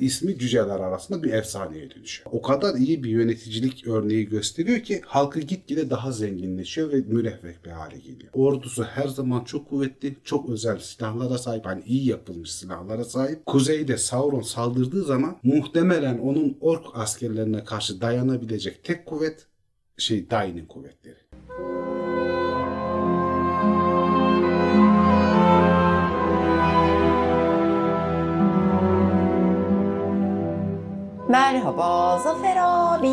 ismi cüceler arasında bir efsaneye dönüşüyor. O kadar iyi bir yöneticilik örneği gösteriyor ki halkı gitgide daha zenginleşiyor ve müreffeh bir hale geliyor. Ordusu her zaman çok kuvvetli, çok özel silahlara sahip, hani iyi yapılmış silahlara sahip. Kuzeyde Sauron saldırdığı zaman muhtemelen onun ork askerlerine karşı dayanabilecek tek kuvvet şey Dain'in kuvvetleri. Merhaba Zafer abi.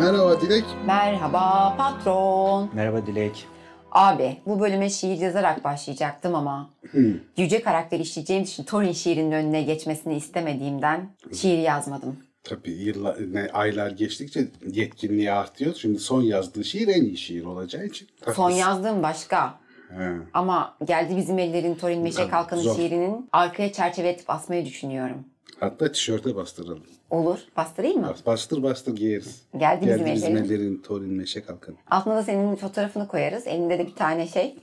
Merhaba Dilek. Merhaba patron. Merhaba Dilek. Abi bu bölüme şiir yazarak başlayacaktım ama yüce karakter işleyeceğim için Thorin şiirinin önüne geçmesini istemediğimden şiir yazmadım. Tabii yıllar, ne, aylar geçtikçe yetkinliği artıyor. Şimdi son yazdığı şiir en iyi şiir olacağı için. Son haklısın. yazdığım başka. He. Ama geldi bizim ellerin Thorin Meşe Tabii, Kalkanı zor. şiirinin arkaya çerçeve etip asmayı düşünüyorum. Hatta tişörte bastıralım. Olur. Bastırayım mı? Bas- Bastır bastır giyeriz. Geldi bizim Geldi bizim ellerin. ellerin Torin Meşe Kalkanı. Altına da senin fotoğrafını koyarız. Elinde de bir tane şey.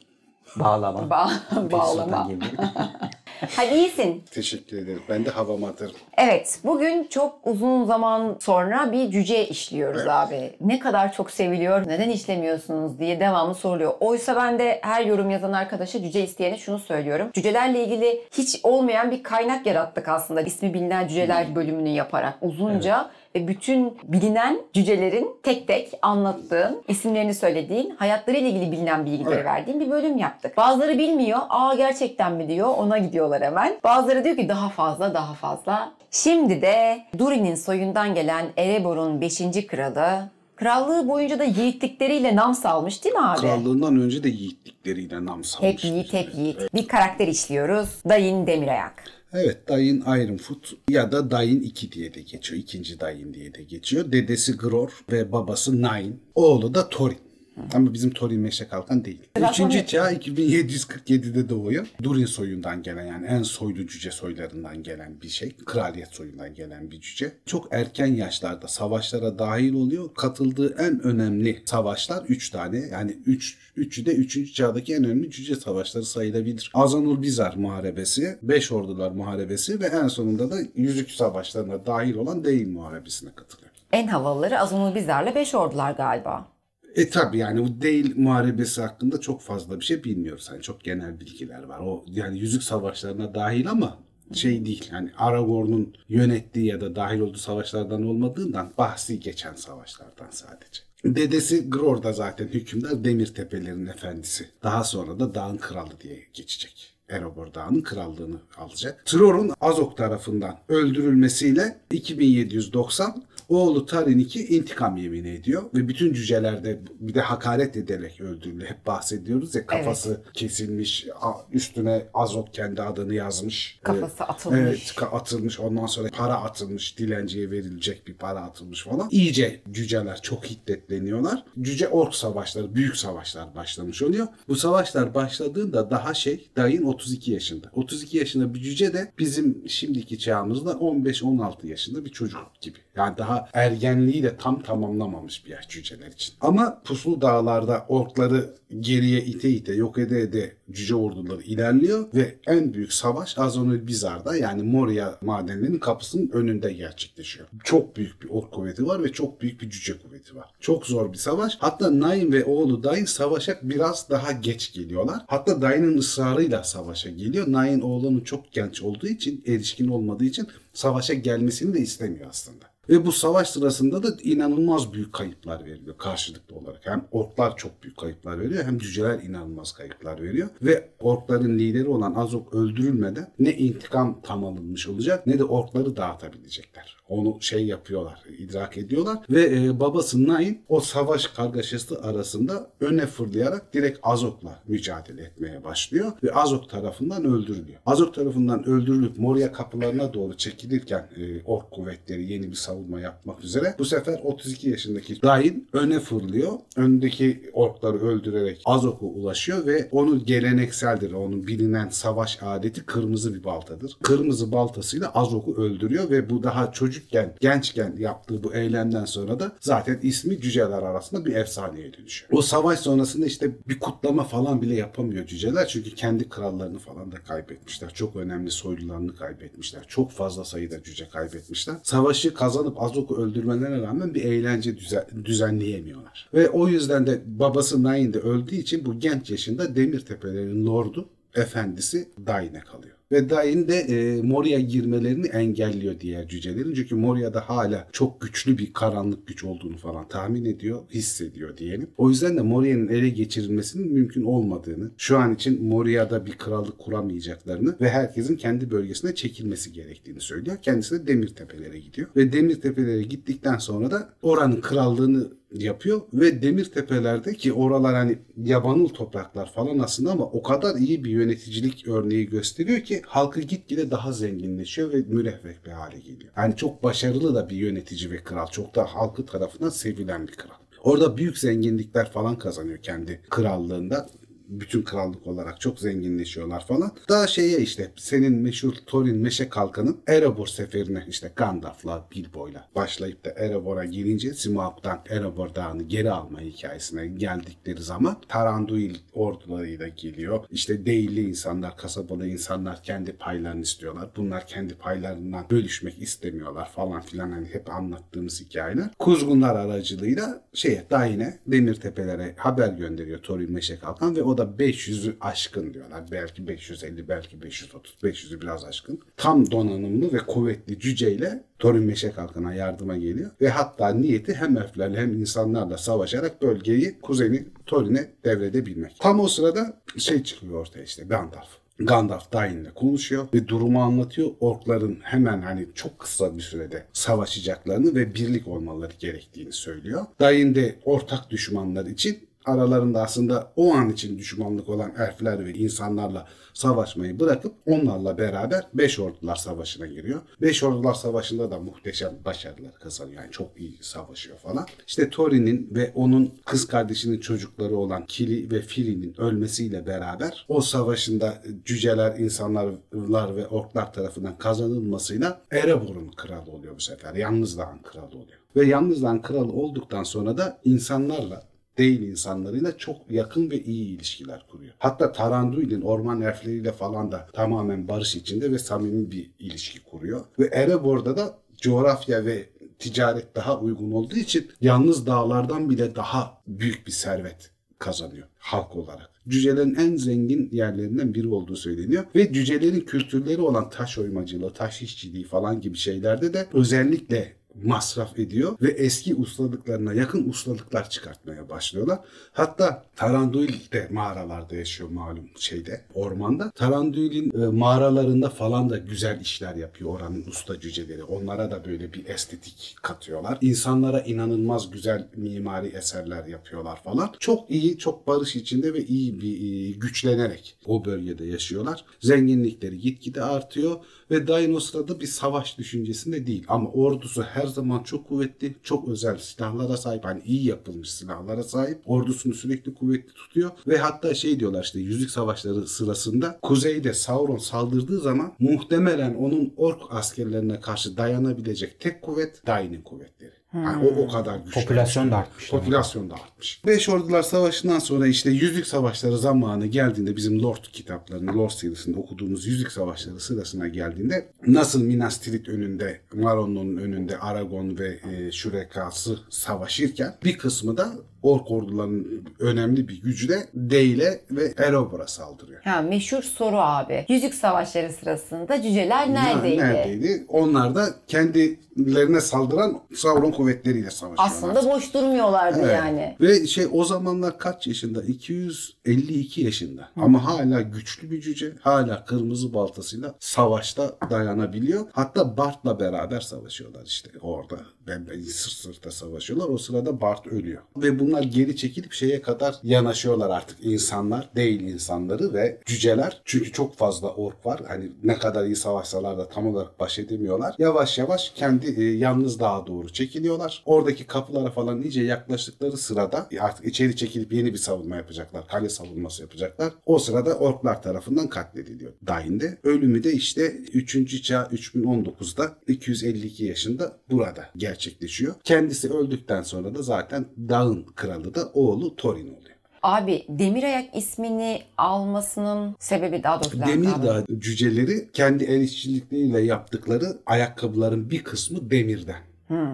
Bağlama. Ba bağlama. Hadi iyisin. Teşekkür ederim. Ben de havama atarım. Evet, bugün çok uzun zaman sonra bir cüce işliyoruz abi. Ne kadar çok seviliyor, neden işlemiyorsunuz diye devamlı soruluyor. Oysa ben de her yorum yazan arkadaşa cüce isteyene şunu söylüyorum. Cücelerle ilgili hiç olmayan bir kaynak yarattık aslında. İsmi bilinen cüceler bölümünü yaparak uzunca ve bütün bilinen cücelerin tek tek anlattığın, isimlerini söylediğin, hayatlarıyla ilgili bilinen bilgileri Evet. verdiğin bir bölüm yaptık. Bazıları bilmiyor, aa gerçekten mi diyor, ona gidiyorlar hemen. Bazıları diyor ki daha fazla, daha fazla. Şimdi de Durin'in soyundan gelen Erebor'un 5. kralı, krallığı boyunca da yiğitlikleriyle nam salmış değil mi abi? Krallığından önce de yiğitlikleriyle nam salmış. Hep yiğit, hep yiğit. Bir karakter işliyoruz. Dayın Demirayak. Evet Dayin Ironfoot ya da Dayin 2 diye de geçiyor. İkinci Dayin diye de geçiyor. Dedesi Gror ve babası Nine. Oğlu da Thorin. Ama bizim Thorin Meşe Kalkan değil. Üçüncü çağ 2747'de doğuyor. Durin soyundan gelen yani en soylu cüce soylarından gelen bir şey. Kraliyet soyundan gelen bir cüce. Çok erken yaşlarda savaşlara dahil oluyor. Katıldığı en önemli savaşlar 3 tane. Yani 3 üçü de 3. çağdaki en önemli cüce savaşları sayılabilir. Azanul Bizar muharebesi, Beş Ordular muharebesi ve en sonunda da Yüzük Savaşlarına dahil olan Değil muharebesine katılıyor. En havalıları Azonul Bizar'la Beş Ordular galiba. E tabi yani bu değil muharebesi hakkında çok fazla bir şey bilmiyoruz. Hani çok genel bilgiler var. O yani yüzük savaşlarına dahil ama şey değil. Yani Aragorn'un yönettiği ya da dahil olduğu savaşlardan olmadığından bahsi geçen savaşlardan sadece. Dedesi Gror da zaten hükümdar Demir Tepelerin efendisi. Daha sonra da dağın kralı diye geçecek. Erebor Dağı'nın krallığını alacak. Tror'un Azok tarafından öldürülmesiyle 2790 oğlu Tarin II intikam yemini ediyor ve bütün cücelerde bir de hakaret ederek öldürülüyor. Hep bahsediyoruz ya kafası kesilmiş, a- üstüne Azok kendi adını yazmış. Kafası Evet, atılmış. Evet, atılmış. Ondan sonra para atılmış, dilenciye verilecek bir para atılmış falan. İyice cüceler çok hiddetleniyorlar. Cüce ork savaşları, büyük savaşlar başlamış oluyor. Bu savaşlar başladığında daha şey, dayın 32 yaşında. 32 yaşında bir cüce de bizim şimdiki çağımızda 15-16 yaşında bir çocuk gibi. Yani daha ergenliği de tam tamamlamamış bir yaş cüceler için. Ama puslu dağlarda orkları geriye ite ite yok ede ede cüce orduları ilerliyor ve en büyük savaş Azonul Bizar'da yani Moria madenlerinin kapısının önünde gerçekleşiyor. Çok büyük bir ork kuvveti var ve çok büyük bir cüce kuvveti var. Çok zor bir savaş. Hatta Nain ve oğlu Dain savaşa biraz daha geç geliyorlar. Hatta Dain'in ısrarıyla savaşa geliyor. Nain oğlunun çok genç olduğu için, erişkin olmadığı için savaşa gelmesini de istemiyor aslında. Ve bu savaş sırasında da inanılmaz büyük kayıplar veriliyor karşılıklı olarak. Hem orklar çok büyük kayıplar veriyor hem cüceler inanılmaz kayıplar veriyor. Ve orkların lideri olan Azok öldürülmeden ne intikam tam alınmış olacak ne de orkları dağıtabilecekler. Onu şey yapıyorlar, idrak ediyorlar. Ve e, babası Nain o savaş kargaşası arasında öne fırlayarak direkt Azok'la mücadele etmeye başlıyor. Ve Azok tarafından öldürülüyor. Azok tarafından öldürülüp Moria kapılarına doğru çekilirken e, ork kuvvetleri yeni bir savunma yapmak üzere bu sefer 32 yaşındaki Dain öne fırlıyor. Öndeki orkları öldürerek Azok'a ulaşıyor ve onu gelenekseldir. Onun bilinen savaş adeti kırmızı bir baltadır. Kırmızı baltasıyla Azok'u öldürüyor ve bu daha çocukken, gençken yaptığı bu eylemden sonra da zaten ismi cüceler arasında bir efsaneye dönüşüyor. O savaş sonrasında işte bir kutlama falan bile yapamıyor cüceler çünkü kendi krallarını falan da kaybetmişler. Çok önemli soylularını kaybetmişler. Çok fazla sayıda cüce kaybetmişler. Savaşı kazanıp Azok'u öldürmelerine rağmen bir eğlence düzen, düzenleyemiyorlar. Ve o yüzden de babası Nain de öldüğü için bu genç yaşında Demirtepelerin lordu efendisi Dain'e kalıyor. Ve Dain de e, Moria girmelerini engelliyor diğer cücelerin. Çünkü Moria'da hala çok güçlü bir karanlık güç olduğunu falan tahmin ediyor, hissediyor diyelim. O yüzden de Moria'nın ele geçirilmesinin mümkün olmadığını, şu an için Moria'da bir krallık kuramayacaklarını ve herkesin kendi bölgesine çekilmesi gerektiğini söylüyor. Kendisi de Demirtepelere gidiyor. Ve Demirtepelere gittikten sonra da oranın krallığını yapıyor ve demir tepelerde ki oralar hani yabanıl topraklar falan aslında ama o kadar iyi bir yöneticilik örneği gösteriyor ki halkı gitgide daha zenginleşiyor ve müreffeh bir hale geliyor. Yani çok başarılı da bir yönetici ve kral. Çok da halkı tarafından sevilen bir kral. Orada büyük zenginlikler falan kazanıyor kendi krallığında bütün krallık olarak çok zenginleşiyorlar falan. Daha şeye işte senin meşhur Thorin Meşe Kalkan'ın Erebor seferine işte Gandalf'la Bilbo'yla başlayıp da Erebor'a gelince Smaug'dan Erebor Dağı'nı geri alma hikayesine geldikleri zaman Taranduil ordularıyla geliyor. İşte değilli insanlar, kasabalı insanlar kendi paylarını istiyorlar. Bunlar kendi paylarından bölüşmek istemiyorlar falan filan hani hep anlattığımız hikayeler. Kuzgunlar aracılığıyla şeye Dain'e Demir Tepelere haber gönderiyor Thorin Meşe Kalkan ve o da 500'ü aşkın diyorlar. Belki 550, belki 530, 500'ü biraz aşkın. Tam donanımlı ve kuvvetli cüceyle Thorin Meşe Kalkan'a yardıma geliyor. Ve hatta niyeti hem elflerle hem insanlarla savaşarak bölgeyi kuzeni Thorin'e devredebilmek. Tam o sırada şey çıkıyor ortaya işte Gandalf. Gandalf Dain'le konuşuyor ve durumu anlatıyor. Orkların hemen hani çok kısa bir sürede savaşacaklarını ve birlik olmaları gerektiğini söylüyor. Dain de ortak düşmanlar için aralarında aslında o an için düşmanlık olan elfler ve insanlarla savaşmayı bırakıp onlarla beraber Beş Ordular Savaşı'na giriyor. Beş Ordular Savaşı'nda da muhteşem başarılar kazanıyor. Yani çok iyi savaşıyor falan. İşte Thorin'in ve onun kız kardeşinin çocukları olan Kili ve Fili'nin ölmesiyle beraber o savaşında cüceler, insanlar ve orklar tarafından kazanılmasıyla Erebor'un kralı oluyor bu sefer. Yalnız Dağ'ın kralı oluyor. Ve Yalnız Dağ'ın kralı olduktan sonra da insanlarla değil insanlarıyla çok yakın ve iyi ilişkiler kuruyor. Hatta Taranduil'in orman elfleriyle falan da tamamen barış içinde ve samimi bir ilişki kuruyor. Ve Erebor'da da coğrafya ve ticaret daha uygun olduğu için yalnız dağlardan bile daha büyük bir servet kazanıyor halk olarak. Cücelerin en zengin yerlerinden biri olduğu söyleniyor. Ve cücelerin kültürleri olan taş oymacılığı, taş işçiliği falan gibi şeylerde de özellikle masraf ediyor ve eski ustalıklarına yakın ustalıklar çıkartmaya başlıyorlar. Hatta Taranduil de mağaralarda yaşıyor malum şeyde ormanda. Taranduil'in e, mağaralarında falan da güzel işler yapıyor oranın usta cüceleri. Onlara da böyle bir estetik katıyorlar. İnsanlara inanılmaz güzel mimari eserler yapıyorlar falan. Çok iyi, çok barış içinde ve iyi bir e, güçlenerek o bölgede yaşıyorlar. Zenginlikleri gitgide artıyor ve Dain o bir savaş düşüncesinde değil. Ama ordusu her zaman çok kuvvetli, çok özel silahlara sahip. Hani iyi yapılmış silahlara sahip. Ordusunu sürekli kuvvetli tutuyor. Ve hatta şey diyorlar işte Yüzük Savaşları sırasında kuzeyde Sauron saldırdığı zaman muhtemelen onun ork askerlerine karşı dayanabilecek tek kuvvet Dain'in kuvvetleri. Yani o, o kadar güçlü. Popülasyon da artmış. Popülasyon da artmış. Beş Ordular Savaşı'ndan sonra işte Yüzük Savaşları zamanı geldiğinde bizim Lord kitaplarını, Lord serisinde okuduğumuz Yüzük Savaşları sırasına geldiğinde nasıl Minas Tirith önünde, Maron'un önünde Aragon ve e, Şurekası savaşırken bir kısmı da Ork ordularının önemli bir gücü de Deyle ve Erebor'a saldırıyor. Ha, meşhur soru abi. Yüzük savaşları sırasında cüceler neredeydi? Neredeydi? Onlar da kendilerine saldıran Sauron kuvvetleriyle savaşıyorlar. Aslında boş durmuyorlardı Evet. yani. Ve şey o zamanlar kaç yaşında? 252 yaşında. Ama hala güçlü bir cüce. Hala kırmızı baltasıyla savaşta dayanabiliyor. Hatta Bart'la beraber savaşıyorlar işte orada. Ben sırt sırta savaşıyorlar. O sırada Bart ölüyor. Ve bunlar geri çekilip şeye kadar yanaşıyorlar artık insanlar değil insanları ve cüceler. Çünkü çok fazla ork var. Hani ne kadar iyi savaşsalar da tam olarak baş edemiyorlar. Yavaş yavaş kendi e, yalnız dağa doğru çekiliyorlar. Oradaki kapılara falan iyice yaklaştıkları sırada artık içeri çekilip yeni bir savunma yapacaklar. Kale savunması yapacaklar. O sırada orklar tarafından katlediliyor Dain'de. Ölümü de işte 3. çağ 3019'da 252 yaşında burada gerçekleşiyor. Kendisi öldükten sonra da zaten dağın kralı da oğlu Thorin oluyor. Abi Demirayak ismini almasının sebebi daha doğrusu. Demirdağ cüceleri kendi el işçilikleriyle yaptıkları ayakkabıların bir kısmı demirden.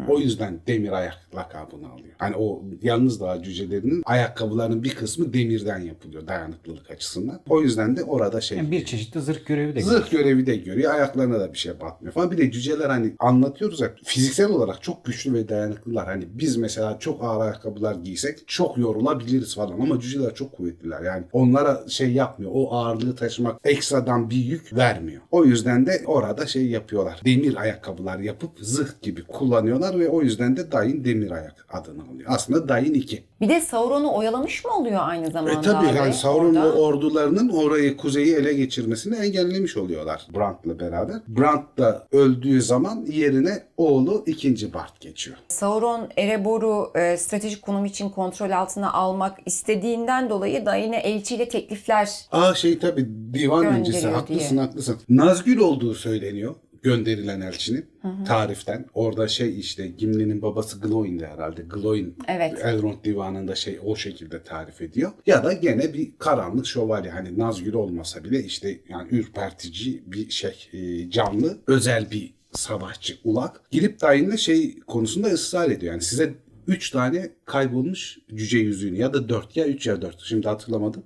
O yüzden demir ayak lakabını alıyor. Hani o yalnız dağ cücelerinin ayakkabılarının bir kısmı demirden yapılıyor dayanıklılık açısından. O yüzden de orada şey Yani bir çeşitli zırh görevi de Zırh görevi de görüyor. Ayaklarına da bir şey batmıyor falan. Bir de cüceler hani anlatıyoruz ya fiziksel olarak çok güçlü ve dayanıklılar. Hani biz mesela çok ağır ayakkabılar giysek çok yorulabiliriz falan ama cüceler çok kuvvetliler. Yani onlara şey yapmıyor. O ağırlığı taşımak ekstradan bir yük vermiyor. O yüzden de orada şey yapıyorlar. Demir ayakkabılar yapıp zırh gibi kullanıyorlar ve o yüzden de Dain demir ayak adını alıyor. Aslında Dain 2. Bir de Sauron'u oyalamış mı oluyor aynı zamanda E tabii abi yani Sauron'un ordularının orayı kuzeyi ele geçirmesini engellemiş oluyorlar Brand'la beraber. Brand da öldüğü zaman yerine oğlu 2. Bart geçiyor. Sauron Erebor'u e, stratejik konum için kontrol altına almak istediğinden dolayı da yine elçiyle teklifler Aa şey tabii divan öncesi haklısın diye. haklısın. Nazgül olduğu söyleniyor gönderilen elçinin tariften. Orada şey işte Gimli'nin babası Glóin'di herhalde. Glóin Evet. Elrond divanında şey o şekilde tarif ediyor. Ya da gene bir karanlık şövalye hani Nazgül olmasa bile işte yani ürpertici bir şey e, canlı özel bir savaşçı ulak. Gidip Dain'le şey konusunda ısrar ediyor. Yani size 3 tane kaybolmuş cüce yüzüğünü ya da 4 ya 3 ya 4 şimdi hatırlamadım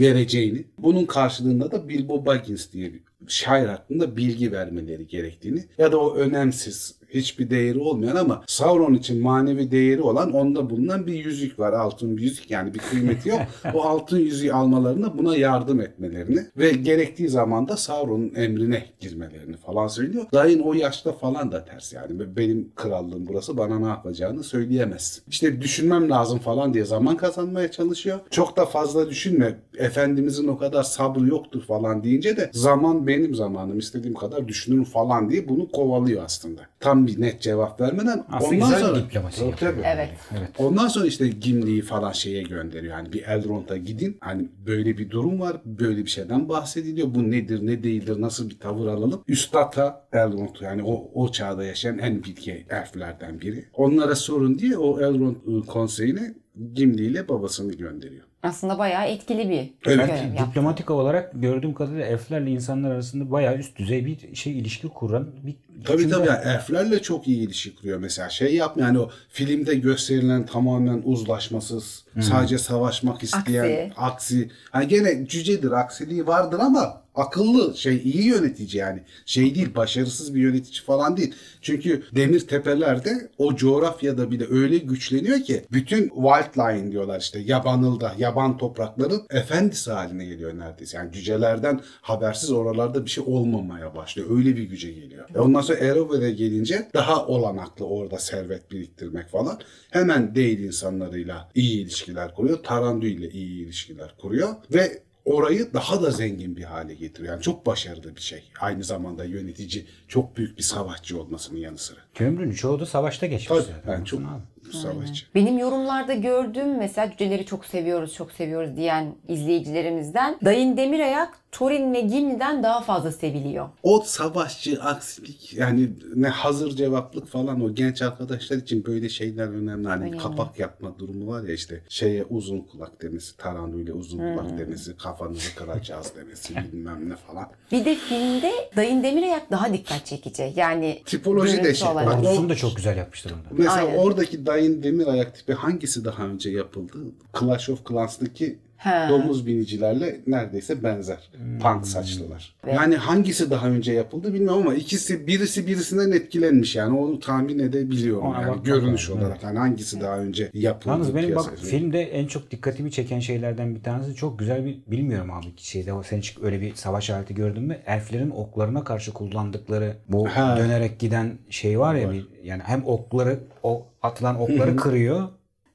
vereceğini. Bunun karşılığında da Bilbo Baggins diye bir şair hakkında bilgi vermeleri gerektiğini ya da o önemsiz hiçbir değeri olmayan ama Sauron için manevi değeri olan onda bulunan bir yüzük var. Altın bir yüzük yani bir kıymeti yok. o altın yüzüğü almalarına buna yardım etmelerini ve gerektiği zaman da Sauron'un emrine girmelerini falan söylüyor. Dain o yaşta falan da ters yani. Benim krallığım burası bana ne yapacağını söyleyemez. İşte düşünmem lazım falan diye zaman kazanmaya çalışıyor. Çok da fazla düşünme. Efendimizin o kadar sabrı yoktur falan deyince de zaman benim zamanım istediğim kadar düşünürüm falan diye bunu kovalıyor aslında. Tam bir net cevap vermeden Aslında ondan sonra diplomasi Tabii, yapıyor. tabii. Evet. Evet. Ondan sonra işte Gimli'yi falan şeye gönderiyor. Hani bir Elrond'a gidin. Hani böyle bir durum var. Böyle bir şeyden bahsediliyor. Bu nedir, ne değildir, nasıl bir tavır alalım. Üstad'a Elrond yani o, o çağda yaşayan en bilge elflerden biri. Onlara sorun diye o Elrond ıı, konseyine Gimli ile babasını gönderiyor. Aslında bayağı etkili bir Evet. görev yaptı. Diplomatik olarak gördüğüm kadarıyla elflerle insanlar arasında bayağı üst düzey bir şey ilişki kuran bir Tabii tabii yani elflerle çok iyi ilişki kuruyor mesela. Şey yapmıyor yani o filmde gösterilen tamamen uzlaşmasız, sadece savaşmak isteyen, Aksi. aksi. Hani gene cücedir, aksiliği vardır ama akıllı şey iyi yönetici yani. Şey değil başarısız bir yönetici falan değil. Çünkü demir tepelerde o coğrafyada bile öyle güçleniyor ki bütün wildline diyorlar işte yabanılda, yaban toprakların efendisi haline geliyor neredeyse. Yani cücelerden habersiz oralarda bir şey olmamaya başlıyor. Öyle bir güce geliyor. E ondan sonra Erover'e gelince daha olanaklı orada servet biriktirmek falan. Hemen değil insanlarıyla iyi ilişkiler kuruyor. Tarandu ile iyi ilişkiler kuruyor ve orayı daha da zengin bir hale getiriyor. Yani çok başarılı bir şey. Aynı zamanda yönetici çok büyük bir savaşçı olmasının yanı sıra. Kömrün çoğu da savaşta geçmiş. Tabii zaten. yani çok Abi. Savaşçı. Benim yorumlarda gördüğüm mesela cüceleri çok seviyoruz, çok seviyoruz diyen izleyicilerimizden Dayın Demirayak, Thorin ve Gimli'den daha fazla seviliyor. O savaşçı, aksilik yani ne hazır cevaplık falan o genç arkadaşlar için böyle şeyler önemli. Hani Önemli. kapak yapma durumu var ya işte şeye uzun kulak demesi, Tarandu ile uzun Hmm. kulak demesi, kafanızı kıracağız demesi bilmem ne falan. Bir de filmde Dayın Demirayak daha dikkat çekici. Yani Tipoloji de şey. olarak. Bak, da çok güzel yapmıştır onda. Mesela Aynen. oradaki Dayın Demir ayak tipi hangisi daha önce yapıldı? Clash of Clans'taki He. domuz binicilerle neredeyse benzer. Hmm. Punk saçlılar. Yani hangisi daha önce yapıldı bilmiyorum ama ikisi birisi birisinden etkilenmiş yani onu tahmin edebiliyorum Ona yani görünüş olarak. Yani hangisi daha önce yapıldı? Yalnız benim bak piyasaya. filmde en çok dikkatimi çeken şeylerden bir tanesi çok güzel bir bilmiyorum abi şeyde o sen hiç öyle bir savaş aleti gördün mü? Elflerin oklarına karşı kullandıkları bu Ha. dönerek giden şey var ya bir yani hem okları o atılan okları kırıyor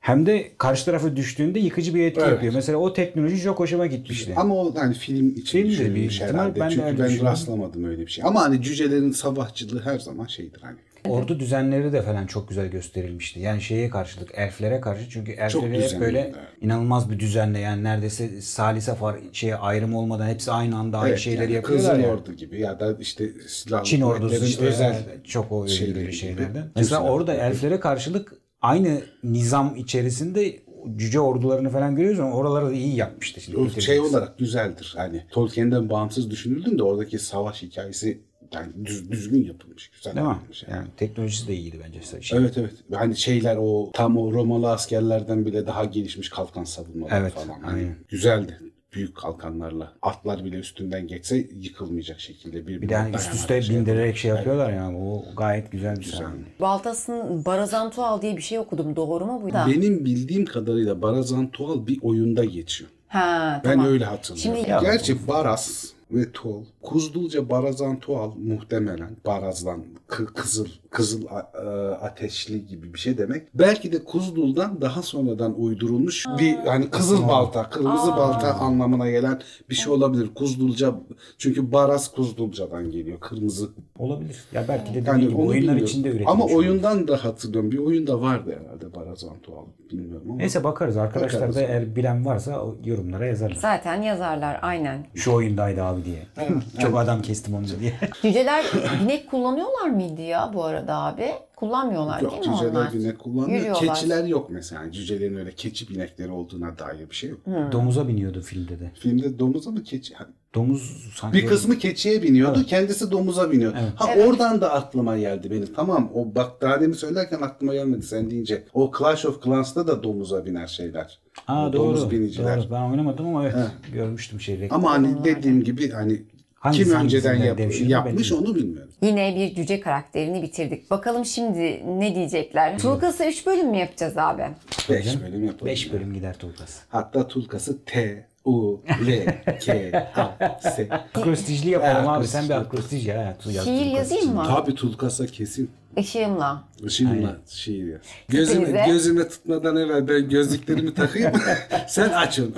Hem de karşı tarafa düştüğünde yıkıcı bir etki Evet. yapıyor. Mesela o teknoloji çok hoşuma gitmişti. Ama o hani film için Film de düşünülmüş ihtimal, herhalde. ben Çünkü ben düşünüyorum. rastlamadım öyle bir şey. Ama hani cücelerin sabahçılığı her zaman şeydir hani. Ordu düzenleri de falan çok güzel gösterilmişti. Yani şeye karşılık, elflere karşı çünkü elfleri hep böyle evet. inanılmaz bir düzenle yani neredeyse salise far şeye ayrım olmadan hepsi aynı anda aynı Evet, şeyleri yani yapıyorlar Kızıl ya. Ordu gibi ya da işte silahlı Çin ordusu işte özel çok o öyle şeyleri gibi. şeylerden. Mesela orada elflere karşılık aynı nizam içerisinde cüce ordularını falan görüyoruz ama oraları da iyi yapmıştı. Şimdi O şey olarak güzeldir. Hani Tolkien'den bağımsız düşünüldüğünde oradaki savaş hikayesi yani düz, düzgün yapılmış, güzel Değil yapılmış. Yani. Yani teknolojisi de iyiydi bence. Şey. Evet evet. Hani şeyler o tam o Romalı askerlerden bile daha gelişmiş kalkan savunmaları Evet, falan. Hani aynen. güzeldi. Büyük kalkanlarla. Atlar bile üstünden geçse yıkılmayacak şekilde bir Bir de üst üste bindirerek şey yapıyorlar yani o gayet güzel bir sahne. Baltas'ın Barazantual diye bir şey okudum. Doğru mu bu? Da. Benim bildiğim kadarıyla Barazan Tual bir oyunda geçiyor. Ha Ben tamam. öyle hatırlıyorum. Şimdi- Gerçi Baras ve Tual, Kuzdulca Barazan Tual muhtemelen Baraz'dan kı- kızıl kızıl a- e, ateşli gibi bir şey demek. Belki de Kuzdul'dan daha sonradan uydurulmuş bir hani kızıl balta, kırmızı balta anlamına gelen bir şey olabilir. Kuzdulca çünkü Baras Kuzdulca'dan geliyor. Kırmızı. Olabilir. Ya belki de Yani gibi onu oyunlar bilmiyorum. içinde üretilmiş. Ama oyundan da hatırlıyorum. Bir oyunda vardı herhalde Barazan Tual. Bilmiyorum ama. Neyse bakarız. Arkadaşlar Bakarız. da eğer bilen varsa o yorumlara yazarlar. Zaten yazarlar aynen. Şu oyundaydı abi diye. Çok adam kestim onu diye. Cüceler binek kullanıyorlar mıydı ya bu arada abi? Kullanmıyorlar Yok değil mi cüceler onlar? binek kullanmıyor. Yürüyorlar. Keçiler yok mesela. Cücelerin öyle keçi binekleri olduğuna dair bir şey yok. Domuza biniyordu filmde de. Filmde domuza mı keçi? Domuz sanki Bir kısmı keçiye biniyordu, kendisi domuza biniyor. Ha Evet. oradan da aklıma geldi benim. Tamam o bak daha demin söylerken aklıma gelmedi sen deyince. O Clash of Clans'ta da domuza biner şeyler. Ha O doğru. Domuz biniciler. doğru. Ben oynamadım ama evet görmüştüm şey. reklam. Ama hani dediğim gibi hani Hangisi kim önceden yap- yapmış onu bilmiyorum. Yine bir cüce karakterini bitirdik. Bakalım şimdi ne diyecekler? Tulkas'ı 3 bölüm mü yapacağız abi? 5 bölüm yapalım. 5 bölüm gider Tulkas. Hatta tulkası T, U, L, K, A, S. Akrostijli yapalım abi. Sen bir akrostij ya. Şiir Tulkas yazayım mı? Tabii tulkasa kesin. Işığımla. Işığımla şiir yaz. Gözüme, Hepinize. gözüme tutmadan evvel ben gözlüklerimi takayım. Sen aç onu.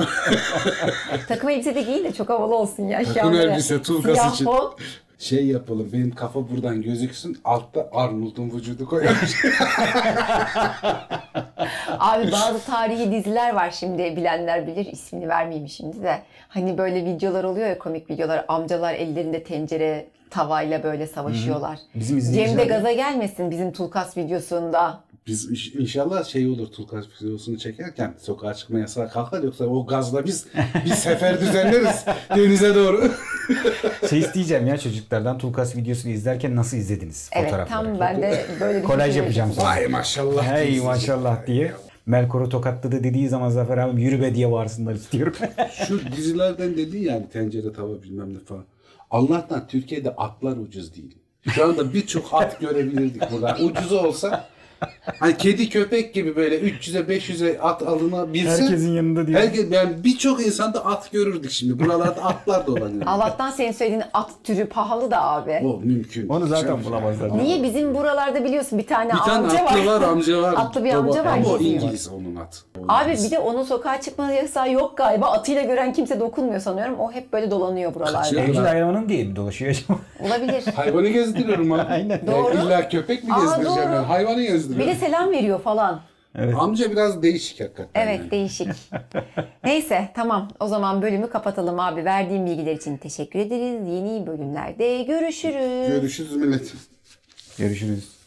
Takım elbise de giyin de çok havalı olsun ya. Takım an böyle elbise, tulkas siyah için. fon. Şey yapalım benim kafa buradan gözüksün altta Arnold'un vücudu koyarız. Abi bazı tarihi diziler var şimdi bilenler bilir ismini vermeyeyim şimdi de. Hani böyle videolar oluyor ya komik videolar. Amcalar ellerinde tencere tavayla böyle savaşıyorlar. Bizim Cem de izleyiciler gaza gelmesin bizim Tulkas videosunda. Biz iş- inşallah şey olur Tulkas videosunu çekerken sokağa çıkma yasağı kalkar yoksa o gazla biz bir sefer düzenleriz denize doğru. şey isteyeceğim ya çocuklardan Tulkas videosunu izlerken nasıl izlediniz Evet fotoğraf tam olarak. ben de böyle bir Kolaj yapacağım. Vay maşallah. Hey maşallah diye. Melkor'u tokatladı dediği zaman Zafer abim yürü be diye bağırsınlar istiyorum. Şu dizilerden dedin yani tencere tava bilmem ne falan. Allah'tan Türkiye'de atlar ucuz değil. Şu anda birçok at görebilirdik burada. Ucuz olsa hani kedi köpek gibi böyle 300'e 500'e at alınabilse Herkesin yanında diyor. Herkes, yani birçok insanda at görürdük şimdi. Buralarda atlar dolanıyor. Allah'tan senin söylediğin at türü pahalı da abi. O mümkün. Onu zaten Şey- bulamazlar. Niye bizim buralarda biliyorsun bir tane Bir tane amca atlı var. var, amca var. Atlı bir amca var, Ama o geziyor. İngiliz onun at. O Abi bir de onun sokağa çıkma yasağı yok galiba. Atıyla gören kimse dokunmuyor sanıyorum. O hep böyle dolanıyor buralarda. Kaçıyor. Evcil hayvanım diye mi dolaşıyor acaba? Olabilir. Hayvanı gezdiriyorum abi. Aynen. Doğru. illa köpek mi Aa, gezdireceğim doğru. ben? Hayvanı Bir gezdiriyorum. de selam veriyor falan. Amca biraz değişik hakikaten. Evet yani. değişik. Neyse tamam o zaman bölümü kapatalım abi. Verdiğim bilgiler için teşekkür ederiz. Yeni bölümlerde görüşürüz. Görüşürüz millet. Görüşürüz.